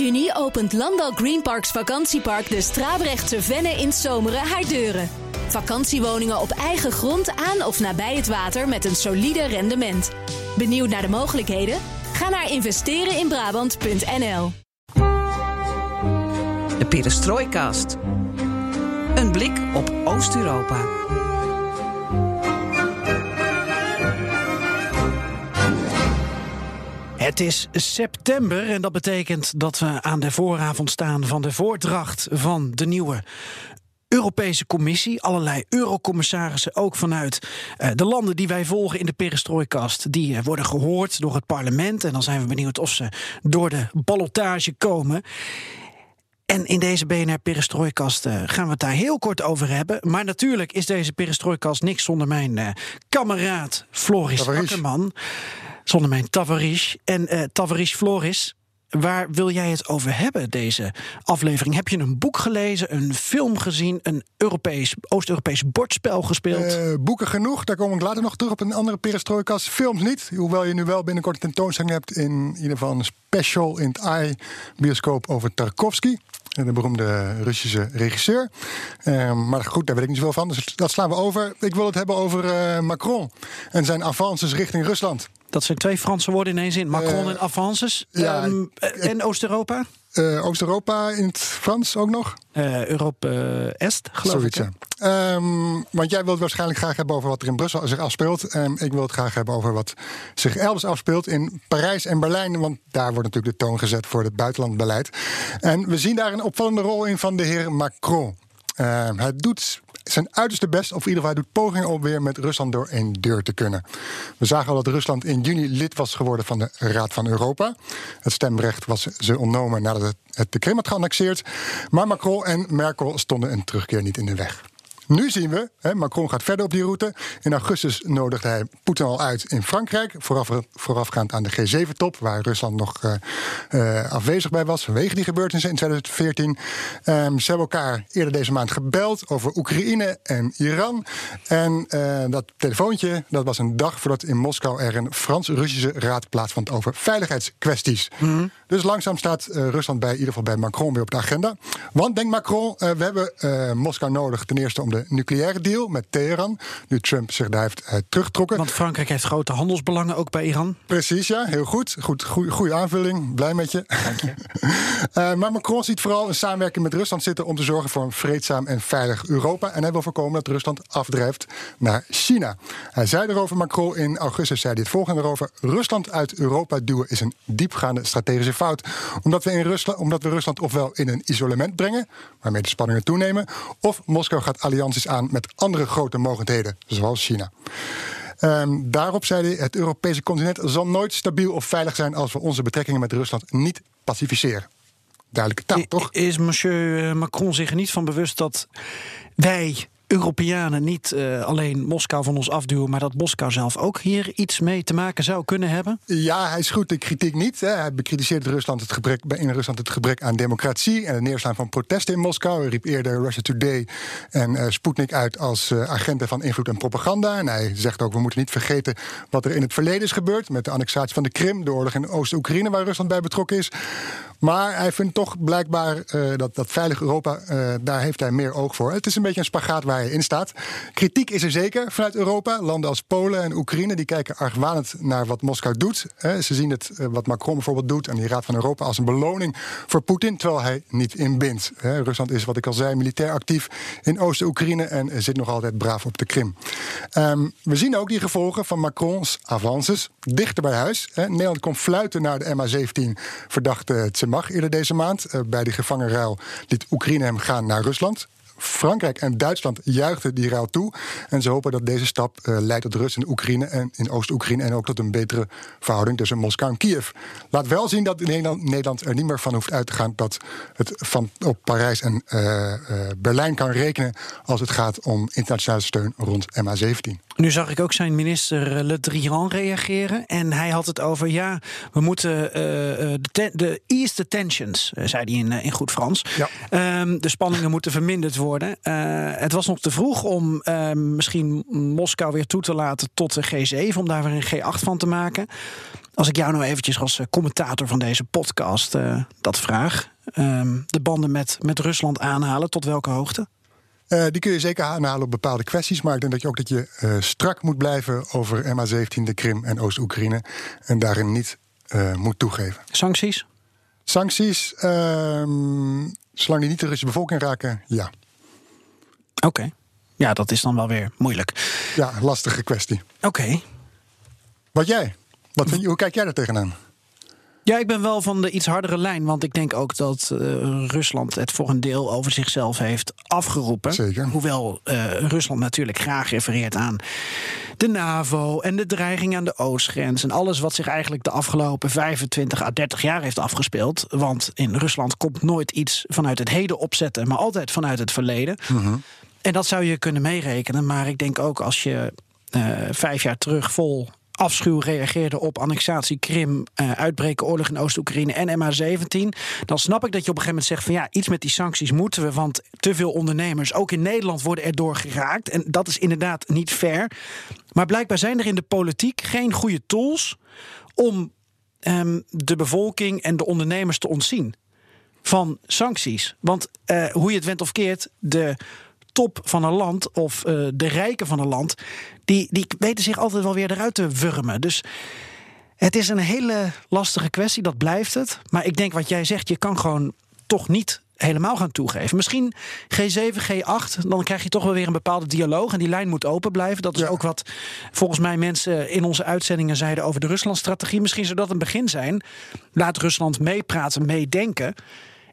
juni opent Landal Greenparks vakantiepark de Strabrechtse Venne in Zomeren haar deuren. Vakantiewoningen op eigen grond aan of nabij het water met een solide rendement. Benieuwd naar de mogelijkheden? Ga naar investereninbrabant.nl. De Perestrooikast. Een blik op Oost-Europa. Het is september en dat betekent dat we aan de vooravond staan van de voordracht van de nieuwe Europese Commissie, allerlei eurocommissarissen, ook vanuit uh, de landen die wij volgen in de perestrooikast, die uh, worden gehoord door het parlement. En dan zijn we benieuwd of ze door de ballotage komen. En in deze BNR Perestrooikast uh, gaan we het daar heel kort over hebben. Maar natuurlijk is deze Perestrooikast niks zonder mijn kameraad Floris Akkerman. Zonder mijn Tavares. En Tavares Floris, Waar wil jij het over hebben, deze aflevering? Heb je een boek gelezen, een film gezien, een Europees, Oost-Europees bordspel gespeeld? Uh, boeken genoeg, daar kom ik later nog terug op een andere perestrojkas. Films niet, hoewel je nu wel binnenkort een tentoonstelling hebt... in ieder geval een special in het AI-bioscoop over Tarkovsky de beroemde Russische regisseur. Uh, maar goed, daar weet ik niet zoveel van, dus dat slaan we over. Ik wil het hebben over uh, Macron en zijn avances richting Rusland. Dat zijn twee Franse woorden in één zin. Macron en avances. Ja, um, en Oost-Europa? Uh, Oost-Europa in het Frans ook nog? Uh, Europe-Est, geloof Zoiets, ik. Ja. Um, want jij wilt waarschijnlijk graag hebben over wat er in Brussel zich afspeelt. Um, ik wil het graag hebben over wat zich elders afspeelt in Parijs en Berlijn. Want daar wordt natuurlijk de toon gezet voor het buitenlandbeleid. En we zien daar een opvallende rol in van de heer Macron. Uh, hij doet zijn uiterste best, of in ieder geval hij doet pogingen om weer met Rusland door één deur te kunnen. We zagen al dat Rusland in juni lid was geworden van de Raad van Europa. Het stemrecht was ze ontnomen nadat het de Krim had geannexeerd. Maar Macron en Merkel stonden een terugkeer niet in de weg. Nu zien we, hè, Macron gaat verder op die route. In augustus nodigde hij Poetin al uit in Frankrijk, vooraf, voorafgaand aan de G7-top, waar Rusland nog uh, uh, afwezig bij was vanwege die gebeurtenissen in 2014. Um, ze hebben elkaar eerder deze maand gebeld over Oekraïne en Iran. En uh, dat telefoontje, dat was een dag voordat in Moskou er een Frans-Russische raad plaatsvond over veiligheidskwesties. Mm. Dus langzaam staat Rusland bij, in ieder geval bij Macron weer op de agenda. Want, denkt Macron, we hebben Moskou nodig ten eerste om de nucleaire deal met Teheran. Nu Trump zich daar heeft uh, teruggetrokken. Want Frankrijk heeft grote handelsbelangen ook bij Iran. Precies, ja, heel goed. goed goede aanvulling. Blij met je. Dank je. uh, maar Macron ziet vooral een samenwerking met Rusland zitten om te zorgen voor een vreedzaam en veilig Europa. En hij wil voorkomen dat Rusland afdrijft naar China. Hij zei erover, Macron in augustus zei hij het volgende erover. Rusland uit Europa duwen is een diepgaande strategische fout. Omdat we, in Rusland, omdat we Rusland ofwel in een isolement brengen, waarmee de spanningen toenemen, of Moskou gaat allianties aan met andere grote mogendheden, zoals China. Um, daarop zei hij: het Europese continent zal nooit stabiel of veilig zijn als we onze betrekkingen met Rusland niet pacificeren. Duidelijke taal, toch? Is monsieur Macron zich er niet van bewust dat wij Europeanen niet uh, alleen Moskou van ons afduwen, maar dat Moskou zelf ook hier iets mee te maken zou kunnen hebben? Ja, hij schuwt de kritiek niet. Hè. Hij bekritiseert Rusland het gebrek, in Rusland het gebrek aan democratie en het neerslaan van protesten in Moskou. Hij riep eerder Russia Today en uh, Sputnik uit als uh, agenten van invloed en propaganda. En hij zegt ook: we moeten niet vergeten wat er in het verleden is gebeurd met de annexatie van de Krim, de oorlog in Oost-Oekraïne, waar Rusland bij betrokken is. Maar hij vindt toch blijkbaar uh, dat, dat veilig Europa, uh, daar heeft hij meer oog voor. Het is een beetje een spagaat waar hij in staat. Kritiek is er zeker vanuit Europa. Landen als Polen en Oekraïne die kijken argwanend naar wat Moskou doet. Ze zien het, uh, wat Macron bijvoorbeeld doet aan die Raad van Europa als een beloning voor Poetin, terwijl hij niet inbindt. Rusland is, wat ik al zei, militair actief in Oost-Oekraïne en zit nog altijd braaf op de Krim. Um, we zien ook die gevolgen van Macrons avances dichter bij huis. Nederland komt fluiten naar de MH17 verdachte mag eerder deze maand. Uh, bij die gevangenruil liet Oekraïne hem gaan naar Rusland. Frankrijk en Duitsland juichten die ruil toe. En ze hopen dat deze stap uh, leidt tot rust in Oekraïne en in Oost-Oekraïne. En ook tot een betere verhouding tussen Moskou en Kiev. Laat wel zien dat Nederland, Nederland er niet meer van hoeft uit te gaan dat het van op Parijs en uh, uh, Berlijn kan rekenen als het gaat om internationale steun rond MH17. Nu zag ik ook zijn minister Le Drian reageren. En hij had het over, ja, we moeten de, de ease the tensions, zei hij in, in goed Frans. Ja. Um, de spanningen moeten verminderd worden worden. Uh, het was nog te vroeg om uh, misschien Moskou weer toe te laten tot de G7, om daar weer een G8 van te maken. Als ik jou nou eventjes als commentator van deze podcast uh, dat vraag, ehm, de banden met, met Rusland aanhalen, tot welke hoogte? Uh, die kun je zeker aanhalen op bepaalde kwesties. Maar ik denk dat je ook dat je uh, strak moet blijven over MH17, de Krim en Oost-Oekraïne. En daarin niet uh, moet toegeven. Sancties? Sancties, ehm, zolang die niet de Russische bevolking raken, ja. Oké. Okay. Ja, dat is dan wel weer moeilijk. Ja, lastige kwestie. Oké. Okay. Wat jij? Wat vind je, hoe kijk jij daar tegenaan? Ja, ik ben wel van de iets hardere lijn. Want ik denk ook dat uh, Rusland het voor een deel over zichzelf heeft afgeroepen. Zeker. Hoewel uh, Rusland natuurlijk graag refereert aan de NAVO en de dreiging aan de oostgrens. En alles wat zich eigenlijk de afgelopen 25 à 30 jaar heeft afgespeeld. Want in Rusland komt nooit iets vanuit het heden opzetten, maar altijd vanuit het verleden. -hmm. En dat zou je kunnen meerekenen. Maar ik denk ook als je uh, vijf jaar terug vol afschuw reageerde op annexatie Krim, uh, uitbreken oorlog in Oost-Oekraïne en MH17, dan snap ik dat je op een gegeven moment zegt van ja, iets met die sancties moeten we, want te veel ondernemers, ook in Nederland, worden erdoor geraakt. En dat is inderdaad niet fair. Maar blijkbaar zijn er in de politiek geen goede tools om um, de bevolking en de ondernemers te ontzien van sancties. Want uh, hoe je het went of keert, de top van een land of uh, de rijken van een land, die, die weten zich altijd wel weer eruit te wurmen. Dus het is een hele lastige kwestie, dat blijft het. Maar ik denk wat jij zegt, je kan gewoon toch niet helemaal gaan toegeven. Misschien G7, G8, dan krijg je toch wel weer een bepaalde dialoog. En die lijn moet open blijven. Dat is ja. ook wat volgens mij mensen in onze uitzendingen zeiden over de Ruslandstrategie. Misschien zou dat een begin zijn. Laat Rusland meepraten, meedenken.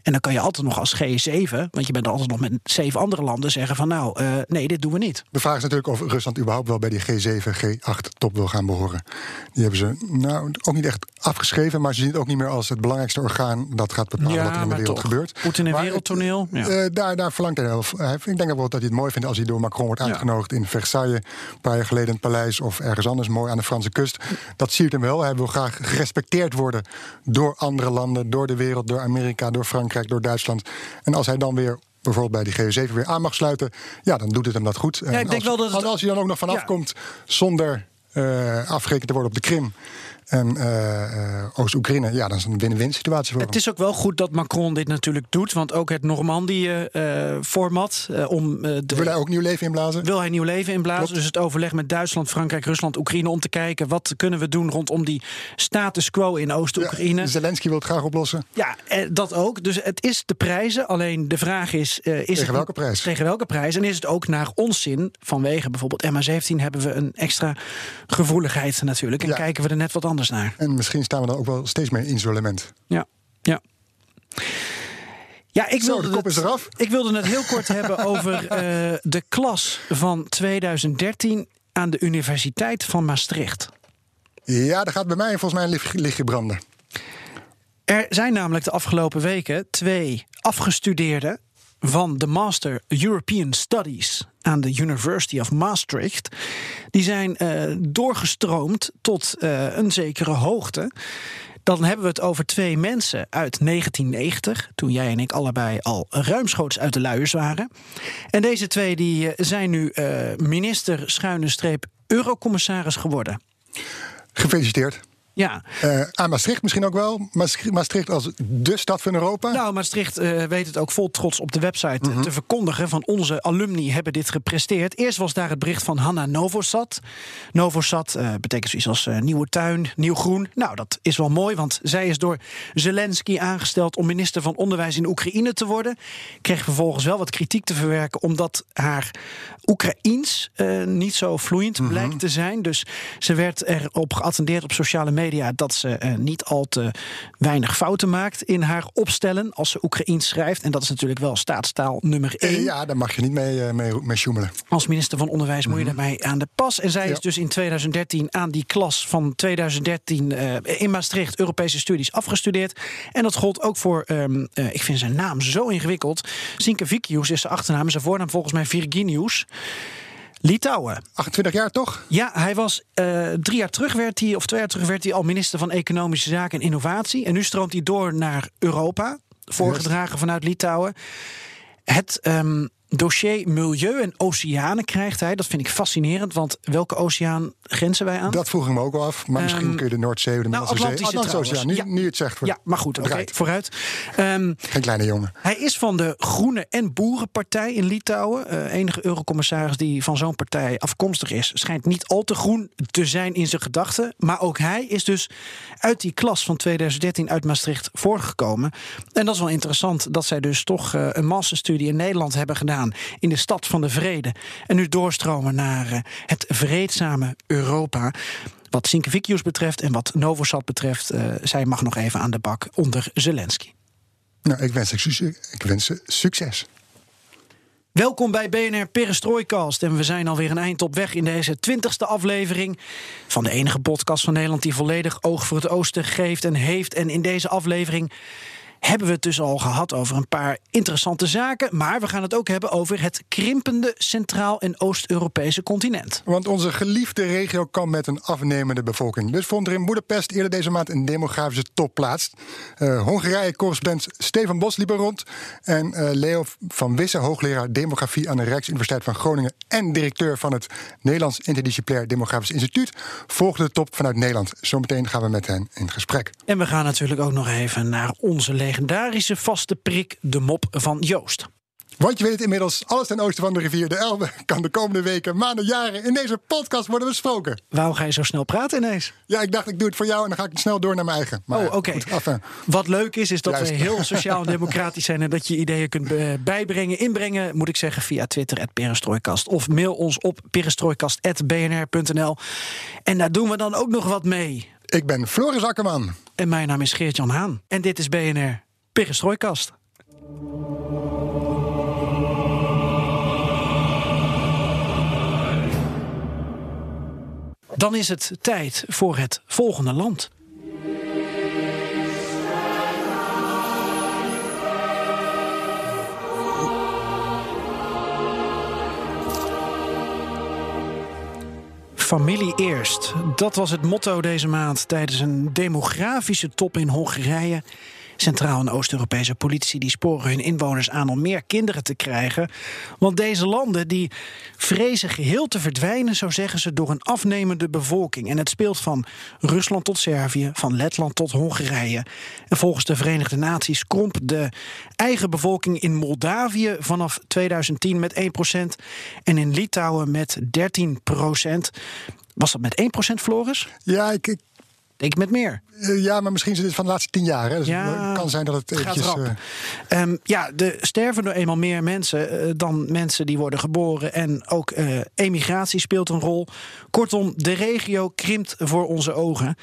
En dan kan je altijd nog als G7, want je bent altijd nog met zeven andere landen, zeggen van nou, uh, nee, dit doen we niet. De vraag is natuurlijk of Rusland überhaupt wel bij die G7, G8 top wil gaan behoren. Die hebben ze nou ook niet echt afgeschreven, maar ze zien het ook niet meer als het belangrijkste orgaan dat gaat bepalen ja, wat er in de wereld toch. gebeurt. Poetin een wereldtoneel. Het, ja. uh, daar, daar verlangt hij wel. Ik denk ook wel dat hij het mooi vindt als hij door Macron wordt uitgenodigd ja. in Versailles, een paar jaar geleden in het paleis of ergens anders mooi aan de Franse kust. Dat siert hem wel. Hij wil graag gerespecteerd worden door andere landen, door de wereld, door Amerika, door Frankrijk, door Duitsland. En als hij dan weer bijvoorbeeld bij die G7 weer aan mag sluiten, ja, dan doet het hem dat goed. Ja, ik denk als, wel dat het... als hij dan ook nog vanaf Ja. komt zonder uh, afgerekend te worden op de Krim en uh, Oost-Oekraïne, ja, dan is het een win-win situatie voor Het is ook wel goed dat Macron dit natuurlijk doet, want ook het Normandie-format uh, om uh, de, Wil hij ook nieuw leven inblazen? wil hij nieuw leven inblazen. Klopt. Dus het overleg met Duitsland, Frankrijk, Rusland, Oekraïne om te kijken wat kunnen we doen rondom die status quo in Oost-Oekraïne. Ja, Zelensky wil het graag oplossen. Ja, eh, dat ook. Dus het is de prijzen. Alleen de vraag is... eh, is Tegen het, welke prijs? Tegen welke prijs? En is het ook naar ons zin? Vanwege bijvoorbeeld MH17 hebben we een extra gevoeligheid natuurlijk. En Ja. kijken we er net wat anders naar. En misschien staan we dan ook wel steeds meer in isolement. Ja, ja. Ja, ik Zo, wilde, de kop het, is eraf. ik wilde het heel kort hebben over eh, de klas van 2013 aan de Universiteit van Maastricht. Ja, daar gaat bij mij volgens mij een licht- lichtje branden. Er zijn namelijk de afgelopen weken twee afgestudeerden van de Master European Studies aan de University of Maastricht. Die zijn eh, doorgestroomd tot eh, een zekere hoogte. Dan hebben we het over twee mensen uit 1990, toen jij en ik allebei al ruimschoots uit de luiers waren. En deze twee die eh, zijn nu minister schuine streep eurocommissaris geworden. Gefeliciteerd. Ja, Eh, aan Maastricht misschien ook wel. Maastricht, als de stad van Europa. Nou, Maastricht eh, weet het ook vol trots op de website eh, te verkondigen. Van onze alumni hebben dit gepresteerd. Eerst was daar het bericht van Hanna Novosad. Novosad eh, betekent zoiets als nieuwe tuin, nieuw groen. Nou, dat is wel mooi, want zij is door Zelensky aangesteld om minister van Onderwijs in Oekraïne te worden. Kreeg vervolgens wel wat kritiek te verwerken, omdat haar Oekraïens niet zo vloeiend blijkt te zijn. Dus ze werd erop geattendeerd op sociale media dat ze eh, niet al te weinig fouten maakt in haar opstellen als ze Oekraïens schrijft. En dat is natuurlijk wel staatstaal nummer Eh, één. ja, daar mag je niet mee, eh, mee, mee sjoemelen. Als minister van Onderwijs moet je daarmee aan de pas. En zij Mhm. Ja. is dus in 2013 aan die klas van 2013 eh, in Maastricht Europese studies afgestudeerd. En dat gold ook voor, ehm, eh, ik vind zijn naam zo ingewikkeld. Sinke Vikius is zijn achternaam, en zijn voornaam volgens mij Virginius. Litouwen. 28 jaar toch? Ja, hij was eh, drie jaar terug werd hij, of twee jaar terug werd hij al minister van Economische Zaken en Innovatie. En nu stroomt hij door naar Europa, voorgedragen vanuit Litouwen. Het, ehm, dossier milieu en oceanen krijgt hij. Dat vind ik fascinerend, want welke oceaan grenzen wij aan? Dat vroeg ik me ook wel af. Maar misschien Ehm, kun je de Noordzee, de nou, Middellandse Zee... Atlantische Atlantische Oceaan, nu. Ja. nu het zegt. Ja, maar goed, oké, vooruit. Ehm, Geen kleine jongen. hij is van de Groene en Boerenpartij in Litouwen. Eh, enige eurocommissaris die van zo'n partij afkomstig is, schijnt niet al te groen te zijn in zijn gedachten. Maar ook hij is dus uit die klas van 2013 uit Maastricht voorgekomen. En dat is wel interessant dat zij dus toch eh, een masterstudie in Nederland hebben gedaan in de stad van de vrede. En nu doorstromen naar eh, het vreedzame Europa. Wat Sinkevicius betreft en wat Novosad betreft, eh, zij mag nog even aan de bak onder Zelensky. Nou, ik wens, ze- ik wens ze succes. Welkom bij BNR Perestroikast. En we zijn alweer een eind op weg in deze twintigste aflevering van de enige podcast van Nederland die volledig oog voor het oosten geeft en heeft. En in deze aflevering hebben we het dus al gehad over een paar interessante zaken. Maar we gaan het ook hebben over het krimpende Centraal- en Oost-Europese continent. Want onze geliefde regio kan met een afnemende bevolking. Dus vond er in Boedapest eerder deze maand een demografische top plaats. Eh, Hongarije-correspondent Stefan Bos liep er rond. En eh, Leo van Wisse, hoogleraar demografie aan de Rijksuniversiteit van Groningen... en directeur van het Nederlands Interdisciplinair Demografisch Instituut... volgde de top vanuit Nederland. Zometeen gaan we met hen in gesprek. En we gaan natuurlijk ook nog even naar onze legendarische vaste prik, de mop van Joost. Want je weet het inmiddels, alles ten oosten van de rivier de Elbe... kan de komende weken, maanden, jaren in deze podcast worden besproken. Waarom ga je zo snel praten ineens? Ja, ik dacht ik doe het voor jou en dan ga ik snel door naar mijn eigen. Maar oh, oké. enfin. Wat leuk is, is dat Juist. we heel sociaal en democratisch zijn en dat je ideeën kunt eh, bijbrengen, inbrengen, moet ik zeggen, via Twitter, Perestrooikast. Of mail ons op perestrooikast.bnr.nl. En daar doen we dan ook nog wat mee. Ik ben Floris Akkerman. En mijn naam is Geert-Jan Haan. En dit is BNR Perestrooikast. Dan is het tijd voor het volgende land. Familie eerst. Dat was het motto deze maand tijdens een demografische top in Hongarije. Centraal- en Oost-Europese politici die sporen hun inwoners aan om meer kinderen te krijgen. Want deze landen die vrezen geheel te verdwijnen, zo zeggen ze, door een afnemende bevolking. En het speelt van Rusland tot Servië, van Letland tot Hongarije. En volgens de Verenigde Naties kromp de eigen bevolking in Moldavië vanaf 2010 met 1% en in Litouwen met 13%. Was dat met 1% Floris? Ja, ik, ik- Denk ik met meer. eh, ja, maar misschien is dit van de laatste tien jaar. Hè. Dus Ja, het kan zijn dat het eventjes... Ehm, ja, er sterven nu eenmaal meer mensen eh, dan mensen die worden geboren. En ook emigratie speelt een rol. Kortom, de regio krimpt voor onze ogen.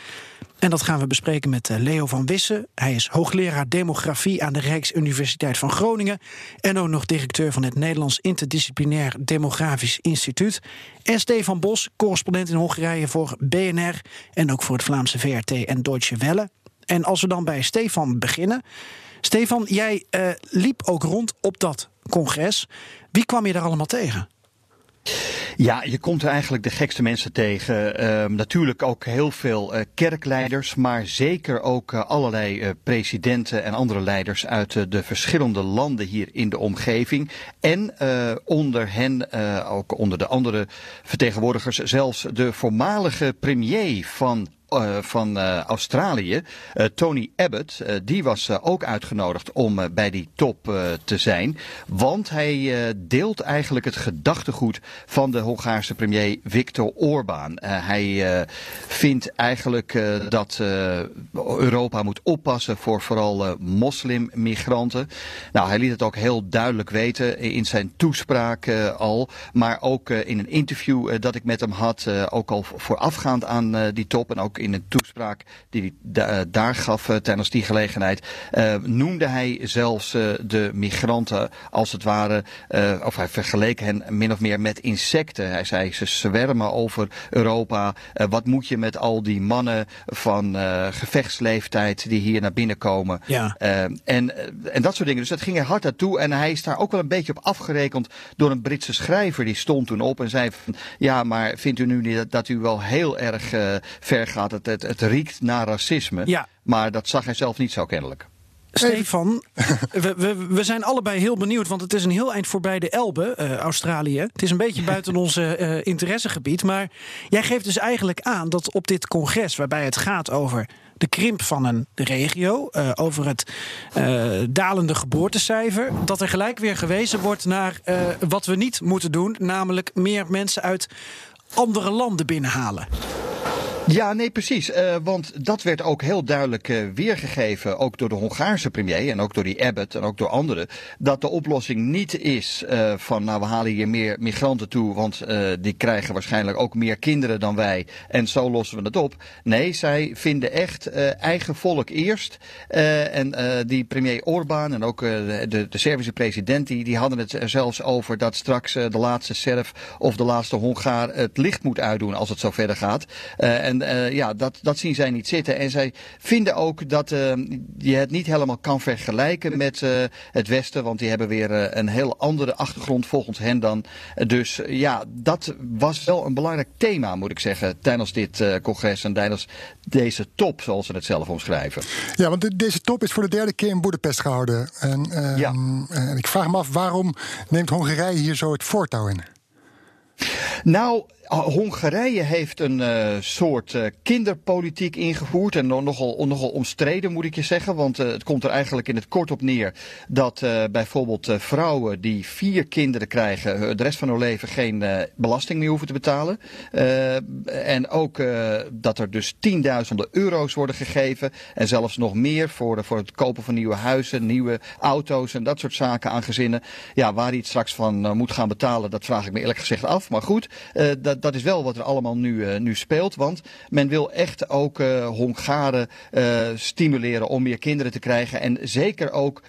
En dat gaan we bespreken met eh, Leo van Wissen. Hij is hoogleraar demografie aan de Rijksuniversiteit van Groningen. En ook nog directeur van het Nederlands Interdisciplinair Demografisch Instituut. En Stefan Bos, correspondent in Hongarije voor BNR. En ook voor het Vlaamse VRT en Deutsche Welle. En als we dan bij Stefan beginnen. Stefan, jij eh, liep ook rond op dat congres. Wie kwam je daar allemaal tegen? Ja, je komt er eigenlijk de gekste mensen tegen. Ehm, natuurlijk ook heel veel eh, kerkleiders, maar zeker ook eh, allerlei eh, presidenten en andere leiders uit de verschillende landen hier in de omgeving. En onder hen, ook onder de andere vertegenwoordigers, zelfs de voormalige premier van eh, van eh, Australië, eh, Tony Abbott, die was ook uitgenodigd om bij die top te zijn. Want hij deelt eigenlijk het gedachtegoed van de Hongaarse premier Viktor Orbán. Hij vindt eigenlijk dat Europa moet oppassen voor vooral moslimmigranten. Nou, hij liet het ook heel duidelijk weten in zijn toespraak al. Maar ook in een interview dat ik met hem had, ook al voorafgaand aan die top en ook in een toespraak die hij da- eh, daar gaf eh, tijdens die gelegenheid, eh, noemde hij zelfs de migranten als het ware, of hij vergeleek hen min of meer met insecten. Hij zei ze zwermen over Europa. Wat moet je met al die mannen van gevechtsleeftijd die hier naar binnen komen? Ja. En, en dat soort dingen. Dus dat ging er hard naartoe. En hij is daar ook wel een beetje op afgerekend door een Britse schrijver. Die stond toen op en zei ja, maar vindt u nu niet dat, dat u wel heel erg ver gaat? Het, het, het riekt naar racisme. Ja. Maar dat zag hij zelf niet zo kennelijk. Stefan, we, we, we, zijn allebei heel benieuwd, want het is een heel eind voorbij de Elbe, uh, Australië. Het is een beetje buiten onze uh, interessegebied. Maar jij geeft dus eigenlijk aan dat op dit congres, waarbij het gaat over de krimp van een regio, uh, over het dalende geboortecijfer, dat er gelijk weer gewezen wordt naar wat we niet moeten doen, namelijk meer mensen uit andere landen binnenhalen. Ja, nee, precies. Uh, want dat werd ook heel duidelijk uh, weergegeven, ook door de Hongaarse premier en ook door die Abbott en ook door anderen, dat de oplossing niet is uh, van, nou, we halen hier meer migranten toe, want die krijgen waarschijnlijk ook meer kinderen dan wij en zo lossen we het op. Nee, zij vinden echt eigen volk eerst. en die premier Orbán en ook de, de Servische president, die, die hadden het er zelfs over dat straks de laatste Serf of de laatste Hongaar het licht moet uitdoen als het zo verder gaat. en en uh, ja, dat, dat zien zij niet zitten. En zij vinden ook dat uh, je het niet helemaal kan vergelijken met uh, het Westen. Want die hebben weer een heel andere achtergrond volgens hen dan. Dus ja, dat was wel een belangrijk thema, moet ik zeggen, tijdens dit congres en tijdens deze top, zoals ze het zelf omschrijven. Ja, want deze top is voor de derde keer in Boedapest gehouden. En, ja. en ik vraag me af, waarom neemt Hongarije hier zo het voortouw in? Nou, Hongarije heeft een uh, soort uh, kinderpolitiek ingevoerd. En nogal, nogal omstreden moet ik je zeggen. Want uh, het komt er eigenlijk in het kort op neer dat bijvoorbeeld vrouwen die vier kinderen krijgen. de rest van hun leven geen belasting meer hoeven te betalen. en ook dat er dus tienduizenden euro's worden gegeven. En zelfs nog meer voor, voor het kopen van nieuwe huizen, nieuwe auto's en dat soort zaken aan gezinnen. Ja, waar hij het straks van moet gaan betalen, dat vraag ik me eerlijk gezegd af. Maar goed, dat dat, is wel wat er allemaal nu, uh, nu speelt. Want men wil echt ook uh, Hongaren uh, stimuleren om meer kinderen te krijgen. En zeker ook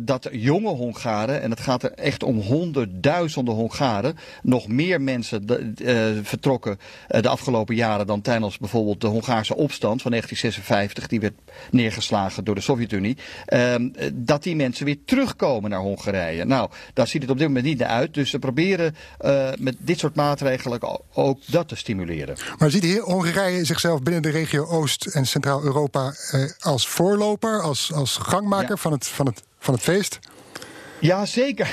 dat jonge Hongaren, en het gaat er echt om honderdduizenden Hongaren, nog meer mensen vertrokken de afgelopen jaren dan tijdens bijvoorbeeld de Hongaarse opstand van 1956, die werd neergeslagen door de Sovjet-Unie, ehm, dat die mensen weer terugkomen naar Hongarije. Nou, daar ziet het op dit moment niet naar uit. Dus ze proberen met dit soort maatregelen ook dat te stimuleren. Maar ziet Hongarije zichzelf binnen de regio Oost- en Centraal-Europa eh, als voorloper, als, als gangmaker ja. van, het, van, het, van het feest? Ja, zeker.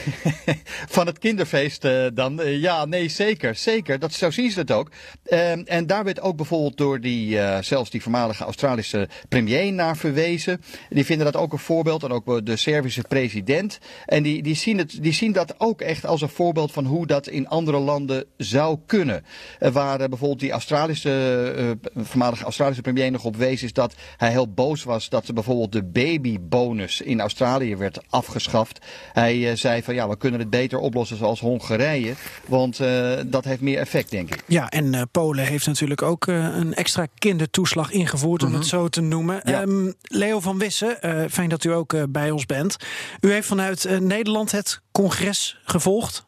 Van het kinderfeest uh, dan. Uh, ja, nee, zeker. Zeker. Dat, zo zien ze het ook. Uh, en daar werd ook bijvoorbeeld door die, uh, zelfs die voormalige Australische premier naar verwezen. Die vinden dat ook een voorbeeld. En ook de Servische president. En die, die, zien het, die zien dat ook echt als een voorbeeld van hoe dat in andere landen zou kunnen. waar bijvoorbeeld die Australische, voormalige Australische premier nog op wees, is dat hij heel boos was dat bijvoorbeeld de babybonus in Australië werd afgeschaft. Hij uh, zei van ja, we kunnen het beter oplossen zoals Hongarije. Want uh, dat heeft meer effect, denk ik. Ja, en uh, Polen heeft natuurlijk ook een extra kindertoeslag ingevoerd, mm -hmm. om het mhm. zo te noemen. Ja. Um, Leo van Wissen, fijn dat u ook bij ons bent. U heeft vanuit Nederland het congres gevolgd.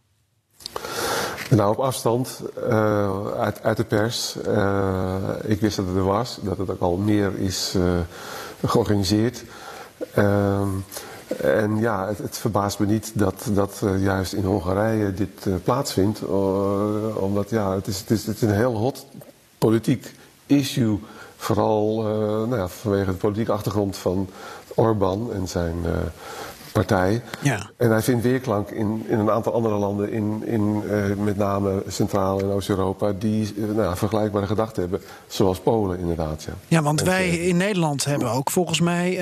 Nou, op afstand uh, uit, uit, de pers. Uh, ik wist dat het er was, dat het ook al meer is uh, georganiseerd. En ja, het, verbaast me niet dat, dat uh, juist in Hongarije dit uh, plaatsvindt. Uh, omdat ja, het is, het, is, het is een heel hot politiek issue. Vooral nou ja, vanwege de politieke achtergrond van Orbán en zijn partij. Ja. En hij vindt weerklank in, in een aantal andere landen, in, in uh, met name Centraal- en Oost-Europa, die uh, nou, vergelijkbare gedachten hebben, zoals Polen inderdaad. Ja, ja want en, wij in Nederland hebben ook volgens mij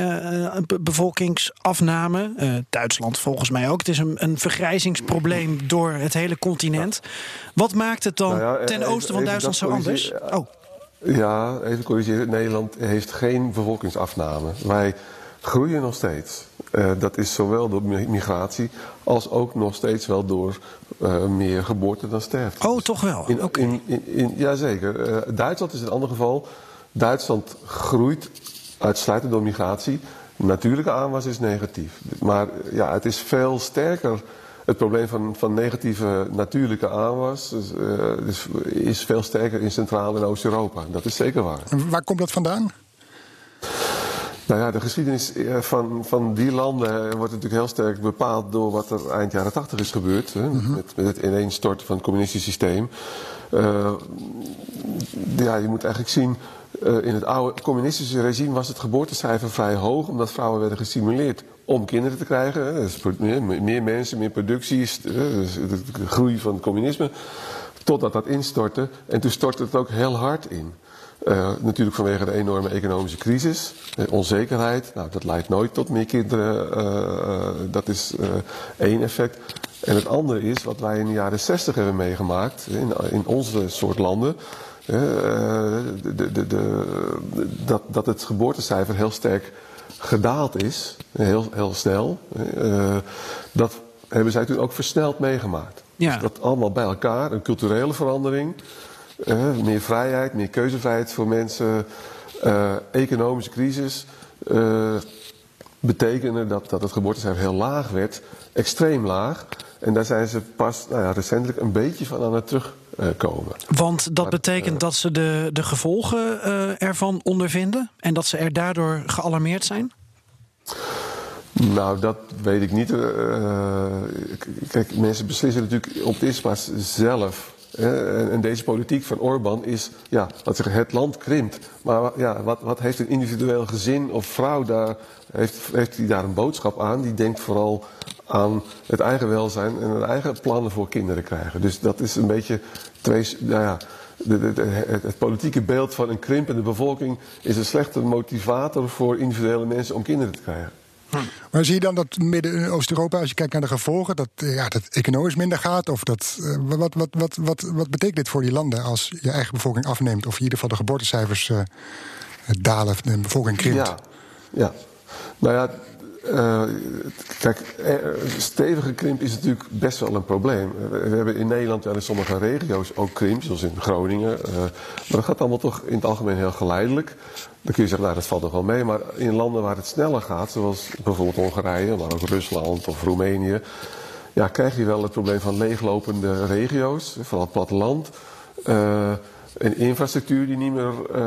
een bevolkingsafname. Duitsland volgens mij ook. Het is een, een vergrijzingsprobleem door het hele continent. Wat maakt het dan nou ten oosten van Duitsland zo anders? Oh. Ja, even corrigeren. Nederland heeft geen bevolkingsafname. Wij groeien nog steeds. Uh, dat is zowel door migratie als ook nog steeds wel door uh, meer geboorte dan sterfte. Oh, toch wel? In, okay. in, in, in, jazeker. Uh, Duitsland is een ander geval. Duitsland groeit uitsluitend door migratie. Natuurlijke aanwas is negatief. Maar ja, het is veel sterker. Het probleem van, van negatieve natuurlijke aanwas dus, dus is veel sterker in Centraal- en Oost-Europa. Dat is zeker waar. En waar komt dat vandaan? Nou ja, de geschiedenis eh, van, van die landen wordt natuurlijk heel sterk bepaald door wat er eind jaren tachtig is gebeurd. Hè, mm -hmm. met, met, het ineenstorten van het communistische systeem. Uh, ja, je moet eigenlijk zien Uh, in het oude communistische regime was het geboortecijfer vrij hoog, omdat vrouwen werden gestimuleerd om kinderen te krijgen. Dus meer mensen, meer productie, dus de groei van het communisme. Totdat dat instortte. En toen stortte het ook heel hard in. Uh, natuurlijk vanwege de enorme economische crisis, onzekerheid. Nou, dat leidt nooit tot meer kinderen. Uh, dat is één effect. En het andere is wat wij in de jaren 60 hebben meegemaakt in, in onze soort landen. De, de, de, dat, dat het geboortecijfer heel sterk gedaald is, heel, heel snel. dat hebben zij toen ook versneld meegemaakt. Ja. Dus dat allemaal bij elkaar, een culturele verandering. Uh, meer vrijheid, meer keuzevrijheid voor mensen. Uh, economische crisis. Uh, betekende dat, dat het geboortecijfer heel laag werd. Extreem laag. En daar zijn ze pas nou ja, recentelijk een beetje van aan het terugkomen. Want dat betekent dat ze de, de gevolgen ervan ondervinden? En dat ze er daardoor gealarmeerd zijn? Nou, dat weet ik niet. kijk, mensen beslissen natuurlijk op eerste plaats zelf en deze politiek van Orbán is, ja, dat zeggen, het land krimpt. Maar ja, wat, wat heeft een individueel gezin of vrouw daar, heeft, heeft die daar een boodschap aan? Die denkt vooral aan het eigen welzijn en het eigen plannen voor kinderen krijgen. Dus dat is een beetje twee, nou ja, het, het, politieke beeld van een krimpende bevolking is een slechte motivator voor individuele mensen om kinderen te krijgen. Maar zie je dan dat Midden- en Oost-Europa, als je kijkt naar de gevolgen, dat, eh, ja, dat economisch minder gaat? Of dat, uh, wat, wat, wat, wat, wat betekent dit voor die landen als je eigen bevolking afneemt? Of in ieder geval de geboortecijfers uh, dalen, de bevolking krimpt? Ja, ja. nou ja, kijk, stevige krimp is natuurlijk best wel een probleem. We hebben in Nederland en in sommige regio's ook krimp, zoals in Groningen. Maar dat gaat allemaal toch in het algemeen heel geleidelijk. Dan kun je zeggen, nou dat valt nog wel mee. Maar in landen waar het sneller gaat, zoals bijvoorbeeld Hongarije, maar ook Rusland of Roemenië. Ja, krijg je wel het probleem van leeglopende regio's, vooral het platteland. Uh, een infrastructuur die niet meer uh,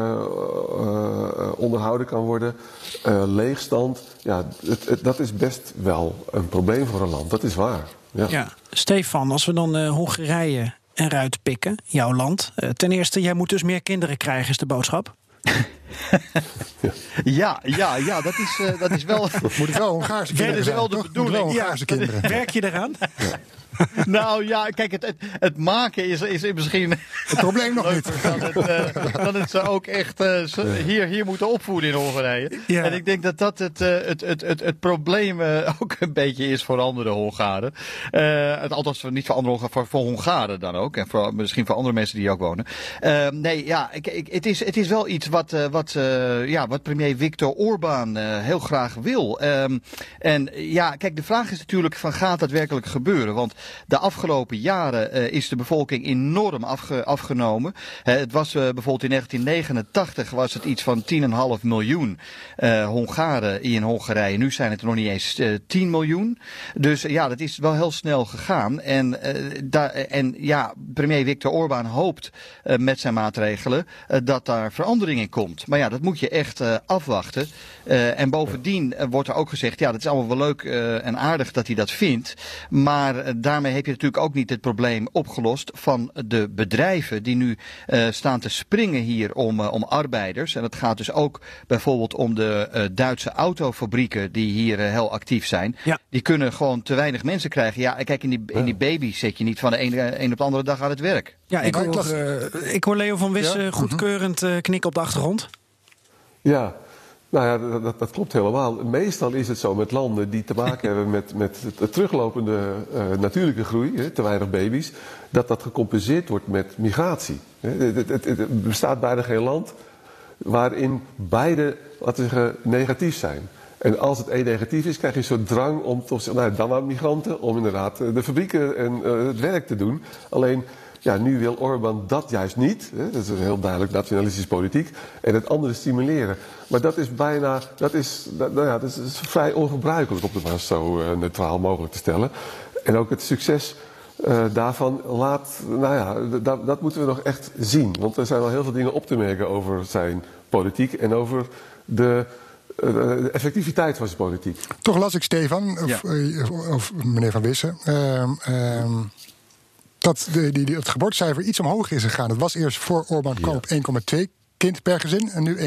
uh, onderhouden kan worden. leegstand. Ja, het, het, dat is best wel een probleem voor een land. Dat is waar. Ja, ja. Stefan, als we dan Hongarije eruit pikken, jouw land. ten eerste, jij moet dus meer kinderen krijgen, is de boodschap. ja, ja, ja, dat is, uh, dat is wel. Moet het wel Hongaarse kinderen zijn, wel de bedoeling. Ja, kinderen. Werk je eraan? Ja. nou ja, kijk, het, het, het, maken is, is misschien. Het probleem nog niet. Dat het, uh, dat het ze ook echt uh, hier, hier moeten opvoeden in Hongarije. Ja. En ik denk dat dat het, uh, het, het, het, het probleem ook een beetje is voor andere Hongaren. het, althans, niet voor andere Hongaren, voor, voor Hongaren dan ook. En voor, misschien voor andere mensen die hier ook wonen. nee, ja, ik, ik, het, is, het is wel iets wat, wat, ja, wat premier Viktor Orbán heel graag wil. Um, en ja, kijk, de vraag is natuurlijk: van, gaat dat werkelijk gebeuren? Want de afgelopen jaren uh, is de bevolking enorm afge afgenomen. Het was bijvoorbeeld in 1989 was het iets van 10,5 miljoen Hongaren in Hongarije. Nu zijn het nog niet eens 10 miljoen. Dus ja, dat is wel heel snel gegaan. En, en ja, premier Viktor Orbán hoopt met zijn maatregelen dat daar verandering in komt. Maar ja, dat moet je echt afwachten. en bovendien wordt er ook gezegd, ja, dat is allemaal wel leuk en aardig dat hij dat vindt. Maar daar daarmee heb je natuurlijk ook niet het probleem opgelost van de bedrijven die nu staan te springen hier om, om arbeiders. En het gaat dus ook bijvoorbeeld om de Duitse autofabrieken die hier heel actief zijn. Ja. Die kunnen gewoon te weinig mensen krijgen. Ja, kijk, in die, in die baby's zet je niet van de ene een op de andere dag aan het werk. Ja, ik hoor, ik hoor Leo van Wissen ja? goedkeurend knikken op de achtergrond. Ja, nou ja, dat, dat, klopt helemaal. Meestal is het zo met landen die te maken hebben met, met het teruglopende uh, natuurlijke groei, hè, te weinig baby's, dat dat gecompenseerd wordt met migratie. Het, het, het, bestaat bijna geen land waarin beide, laten we zeggen, negatief zijn. En als het één negatief is, krijg je een drang om toch, nou, dan maar migranten, om inderdaad de fabrieken en uh, het werk te doen. Alleen ja, nu wil Orbán dat juist niet. Hè? Dat is heel duidelijk nationalistische politiek. En het andere stimuleren. Maar dat is bijna, dat is, nou ja, dat is, vrij ongebruikelijk om het maar zo uh, neutraal mogelijk te stellen. En ook het succes daarvan laat, nou ja, dat, dat moeten we nog echt zien. Want er zijn wel heel veel dingen op te merken over zijn politiek en over de de effectiviteit van zijn politiek. Toch las ik Stefan, of, ja. of, of meneer Van Wissen. Uh, dat de, die, die, het geboortecijfer iets omhoog is gegaan. Het was eerst voor Orbán kwam op 1,2 kind per gezin en nu 1,5.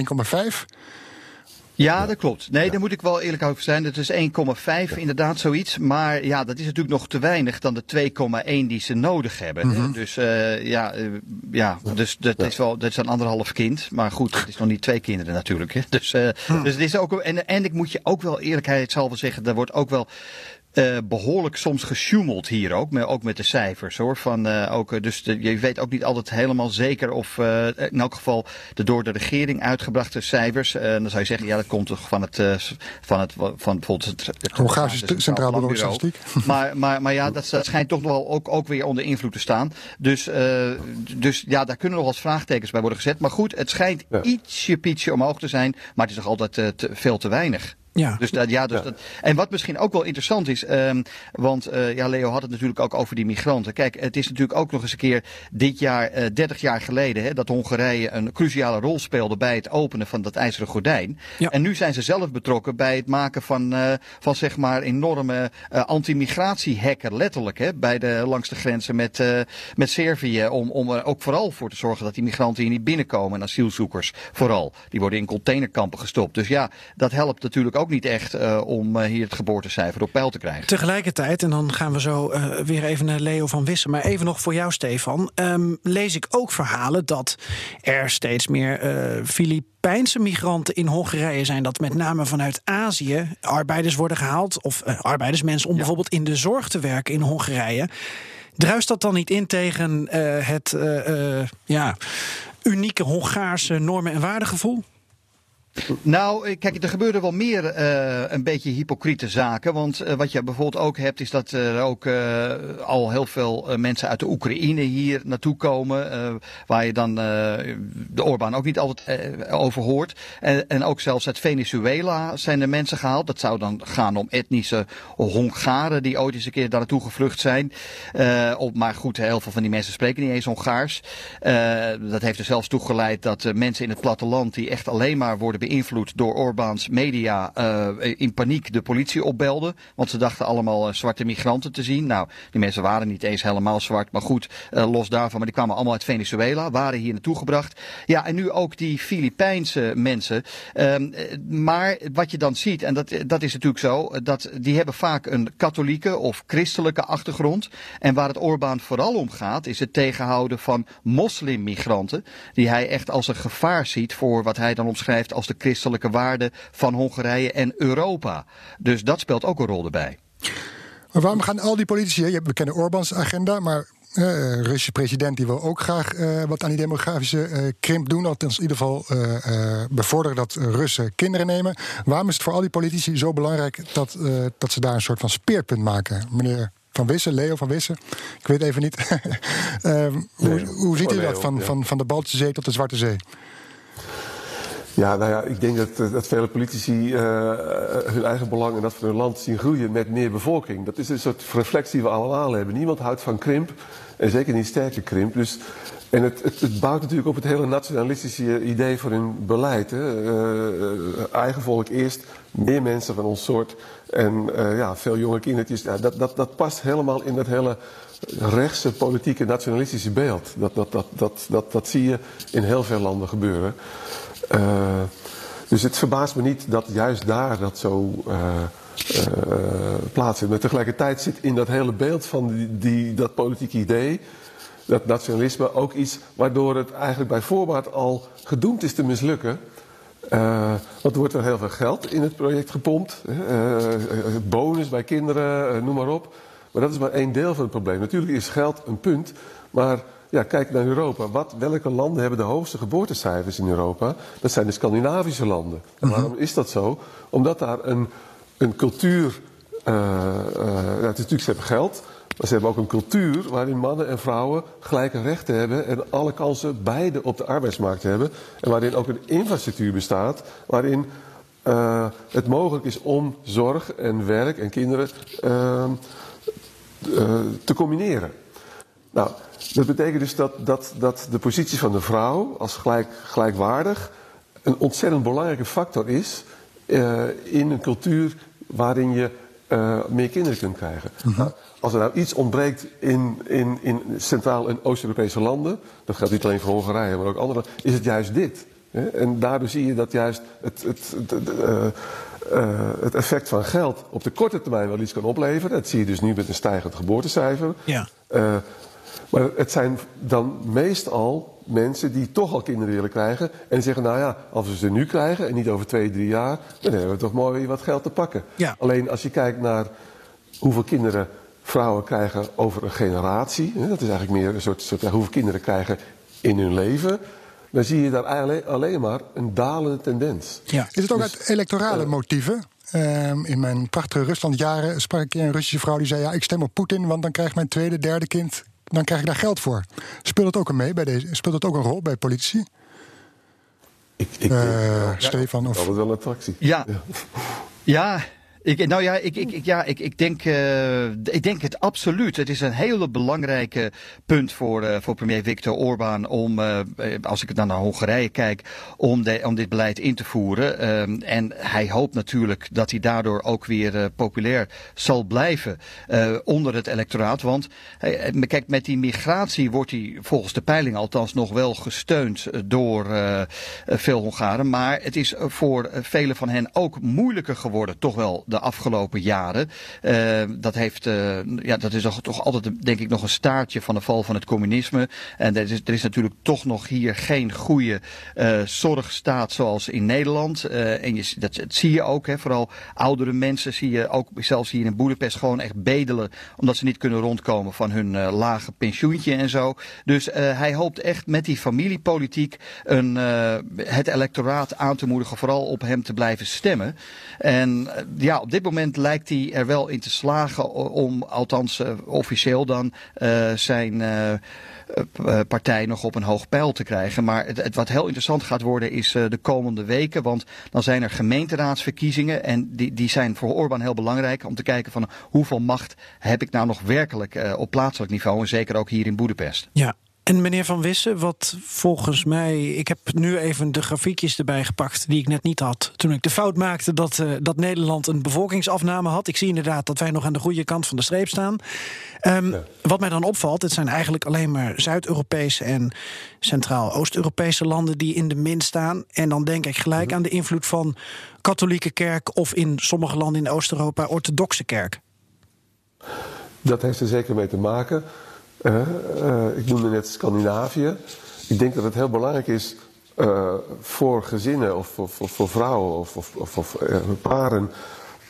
Ja, dat klopt. Nee, daar moet ik wel eerlijk over zijn. Het is 1,5 inderdaad zoiets. Maar ja, dat is natuurlijk nog te weinig dan de 2,1 die ze nodig hebben. Mhm. Dus uh, ja, uh, ja, dus dat is wel dat is een anderhalf kind. Maar goed, het is nog niet twee kinderen natuurlijk. Hè. Dus, uh, dus het is ook. En, en ik moet je ook wel eerlijkheidshalve zeggen, er wordt ook wel uh, behoorlijk soms gesjoemeld hier ook, maar ook met de cijfers hoor. Van, uh, ook, dus de, je weet ook niet altijd helemaal zeker of uh, in elk geval de door de regering uitgebrachte cijfers. dan zou je zeggen, ja, dat komt toch van het, van het van bijvoorbeeld het, het Hongaarse Centraal Bureau Statistiek. Maar, maar, maar ja, dat, dat schijnt toch nog wel ook, ook weer onder invloed te staan. Dus, dus ja, daar kunnen nog wat vraagtekens bij worden gezet. Maar goed, het schijnt ja. ietsje pietje omhoog te zijn, maar het is nog altijd te, veel te weinig. Ja. Dus dat, ja, dus Ja. Dat, en wat misschien ook wel interessant is, um, want uh, ja, Leo had het natuurlijk ook over die migranten. Kijk, het is natuurlijk ook nog eens een keer dit jaar, uh, 30 jaar geleden, hè, dat Hongarije een cruciale rol speelde bij het openen van dat ijzeren gordijn. Ja. En nu zijn ze zelf betrokken bij het maken van, uh, van zeg maar enorme uh, anti-migratiehekken, letterlijk, hè, bij de, langs de grenzen met, uh, met Servië. Om, om er ook vooral voor te zorgen dat die migranten hier niet binnenkomen en asielzoekers vooral. Die worden in containerkampen gestopt. Dus ja, dat helpt natuurlijk ook niet echt uh, om uh, hier het geboortecijfer op peil te krijgen. Tegelijkertijd, en dan gaan we zo uh, weer even naar Leo van Wissen, maar even nog voor jou, Stefan. Um, lees ik ook verhalen dat er steeds meer Filipijnse migranten in Hongarije zijn. Dat met name vanuit Azië arbeiders worden gehaald, of arbeidersmensen, om ja. bijvoorbeeld in de zorg te werken in Hongarije. Druist dat dan niet in tegen het ja, unieke Hongaarse normen- en waardegevoel? Nou, kijk, er gebeuren wel meer uh, een beetje hypocriete zaken. Want uh, wat je bijvoorbeeld ook hebt, is dat er ook al heel veel mensen uit de Oekraïne hier naartoe komen. waar je dan de Orbán ook niet altijd over hoort. En, en, ook zelfs uit Venezuela zijn er mensen gehaald. Dat zou dan gaan om etnische Hongaren die ooit eens een keer daar naartoe gevlucht zijn. op, maar goed, heel veel van die mensen spreken niet eens Hongaars. dat heeft er zelfs toe geleid dat mensen in het platteland die echt alleen maar worden beïnvloed door Orbáns media uh, in paniek de politie opbelden. Want ze dachten allemaal uh, zwarte migranten te zien. Nou, die mensen waren niet eens helemaal zwart. Maar goed, uh, los daarvan. Maar die kwamen allemaal uit Venezuela. Waren hier naartoe gebracht. Ja, en nu ook die Filipijnse mensen. Um, maar wat je dan ziet, en dat, dat is natuurlijk zo. Dat, die hebben vaak een katholieke of christelijke achtergrond. En waar het Orbán vooral om gaat, is het tegenhouden van moslimmigranten. Die hij echt als een gevaar ziet voor wat hij dan omschrijft als de christelijke waarden van Hongarije en Europa. Dus dat speelt ook een rol erbij. Maar waarom gaan al die politici, je we kennen Orbáns agenda, maar uh, Russische president die wil ook graag uh, wat aan die demografische uh, krimp doen. Althans in ieder geval bevorderen dat Russen kinderen nemen. Waarom is het voor al die politici zo belangrijk dat, dat ze daar een soort van speerpunt maken? Meneer Van Wissen, Leo van Wissen, ik weet even niet. hoe, hoe ziet u dat van, van, van de Baltische Zee tot de Zwarte Zee? Ja, nou ik denk dat, dat vele politici uh, hun eigen belang en dat van hun land zien groeien met meer bevolking. Dat is een soort reflex die we allemaal hebben. Niemand houdt van krimp en zeker niet sterke krimp. Dus, en het, het, bouwt natuurlijk op het hele nationalistische idee voor hun beleid. Hè. Eigen volk eerst, meer mensen van ons soort en ja, veel jonge kindertjes. Ja, dat, dat, dat past helemaal in dat hele rechtse politieke nationalistische beeld. Dat, dat, dat, dat, dat, dat zie je in heel veel landen gebeuren. Uh, dus het verbaast me niet dat juist daar dat zo uh, uh, plaatsvindt. Maar tegelijkertijd zit in dat hele beeld van die, dat politieke idee, dat nationalisme, ook iets waardoor het eigenlijk bij voorbaat al gedoemd is te mislukken. Want er wordt wel heel veel geld in het project gepompt. Bonus bij kinderen, noem maar op. Maar dat is maar één deel van het probleem. Natuurlijk is geld een punt, maar ja, kijk naar Europa. Wat, welke landen hebben de hoogste geboortecijfers in Europa? Dat zijn de Scandinavische landen. En waarom is dat zo? Omdat daar een, een cultuur. Uh, uh, het is natuurlijk, ze hebben geld. Maar ze hebben ook een cultuur waarin mannen en vrouwen gelijke rechten hebben. En alle kansen beide op de arbeidsmarkt hebben. En waarin ook een infrastructuur bestaat. Waarin uh, het mogelijk is om zorg en werk en kinderen te combineren. Nou, dat betekent dus dat, dat, dat de positie van de vrouw als gelijk, gelijkwaardig een ontzettend belangrijke factor is uh, in een cultuur waarin je uh, meer kinderen kunt krijgen. -huh. nou, als er nou iets ontbreekt in, in, in Centraal- en Oost-Europese landen, dat geldt niet alleen voor Hongarije, maar ook andere, is het juist dit. En daardoor zie je dat juist het, het, het, uh, het, effect van geld op de korte termijn wel iets kan opleveren. Dat zie je dus nu met een stijgend geboortecijfer. Ja. Uh, maar het zijn dan meestal mensen die toch al kinderen willen krijgen. En zeggen, nou ja, als we ze nu krijgen en niet over twee, drie jaar, dan hebben we toch mooi wat geld te pakken. Ja. Alleen als je kijkt naar hoeveel kinderen vrouwen krijgen over een generatie. Dat is eigenlijk meer een soort, soort hoeveel kinderen krijgen in hun leven. Dan zie je daar alleen, alleen maar een dalende tendens. Ja. Is het ook Dus, uit electorale motieven? Ehm, in mijn prachtige Ruslandjaren sprak ik een Russische vrouw die zei: Ja, ik stem op Poetin, want dan krijgt mijn tweede, derde kind. Dan krijg ik daar geld voor. Speelt het ook een mee bij deze? Speelt het ook een rol bij politici? Ik, ik, Eh, Stefan dat of is altijd wel een attractie. Ja. Ja, ik, nou ja, ik, ik, ik- ja ik, ik, denk, eh, ik denk het absoluut. Het is een hele belangrijke punt voor, eh, voor premier Viktor Orbán om, eh, als ik dan naar Hongarije kijk, om, de, om dit beleid in te voeren. Ehm, en hij hoopt natuurlijk dat hij daardoor ook weer populair zal blijven onder het electoraat. Want kijk, met die migratie wordt hij volgens de peiling althans nog wel gesteund door veel Hongaren. Maar het is voor velen van hen ook moeilijker geworden, toch wel afgelopen jaren. Eh, dat, heeft, eh, ja, dat is toch, altijd, denk ik, nog een staartje van de val van het communisme. En er is, er is natuurlijk toch nog hier geen goede eh, zorgstaat zoals in Nederland. Eh, en je, dat, dat zie je ook, hè, vooral oudere mensen zie je ook zelfs hier in Boedapest gewoon echt bedelen. Omdat ze niet kunnen rondkomen van hun lage pensioentje en zo. Dus hij hoopt echt met die familiepolitiek een, het electoraat aan te moedigen vooral op hem te blijven stemmen. En eh, ja, op dit moment lijkt hij er wel in te slagen om, althans eh, officieel dan, eh, zijn eh, partij nog op een hoog pijl te krijgen. Maar het, het wat heel interessant gaat worden is de komende weken. Want dan zijn er gemeenteraadsverkiezingen. En die, die zijn voor Orbán heel belangrijk om te kijken van hoeveel macht heb ik nou nog werkelijk op plaatselijk niveau. En zeker ook hier in Boedapest. Ja. En meneer Van Wissen, wat volgens mij. Ik heb nu even de grafiekjes erbij gepakt die ik net niet had. Toen ik de fout maakte dat, eh, dat Nederland een bevolkingsafname had. Ik zie inderdaad dat wij nog aan de goede kant van de streep staan. Ehm, Wat mij dan opvalt, het zijn eigenlijk alleen maar Zuid-Europese en Centraal-Oost-Europese landen die in de min staan. En dan denk ik gelijk aan de invloed van katholieke kerk of in sommige landen in Oost-Europa orthodoxe kerk. Dat heeft er zeker mee te maken. Eh, eh, ik noemde net Scandinavië. Ik denk dat het heel belangrijk is eh, voor gezinnen of voor, voor, vrouwen of, of, paren.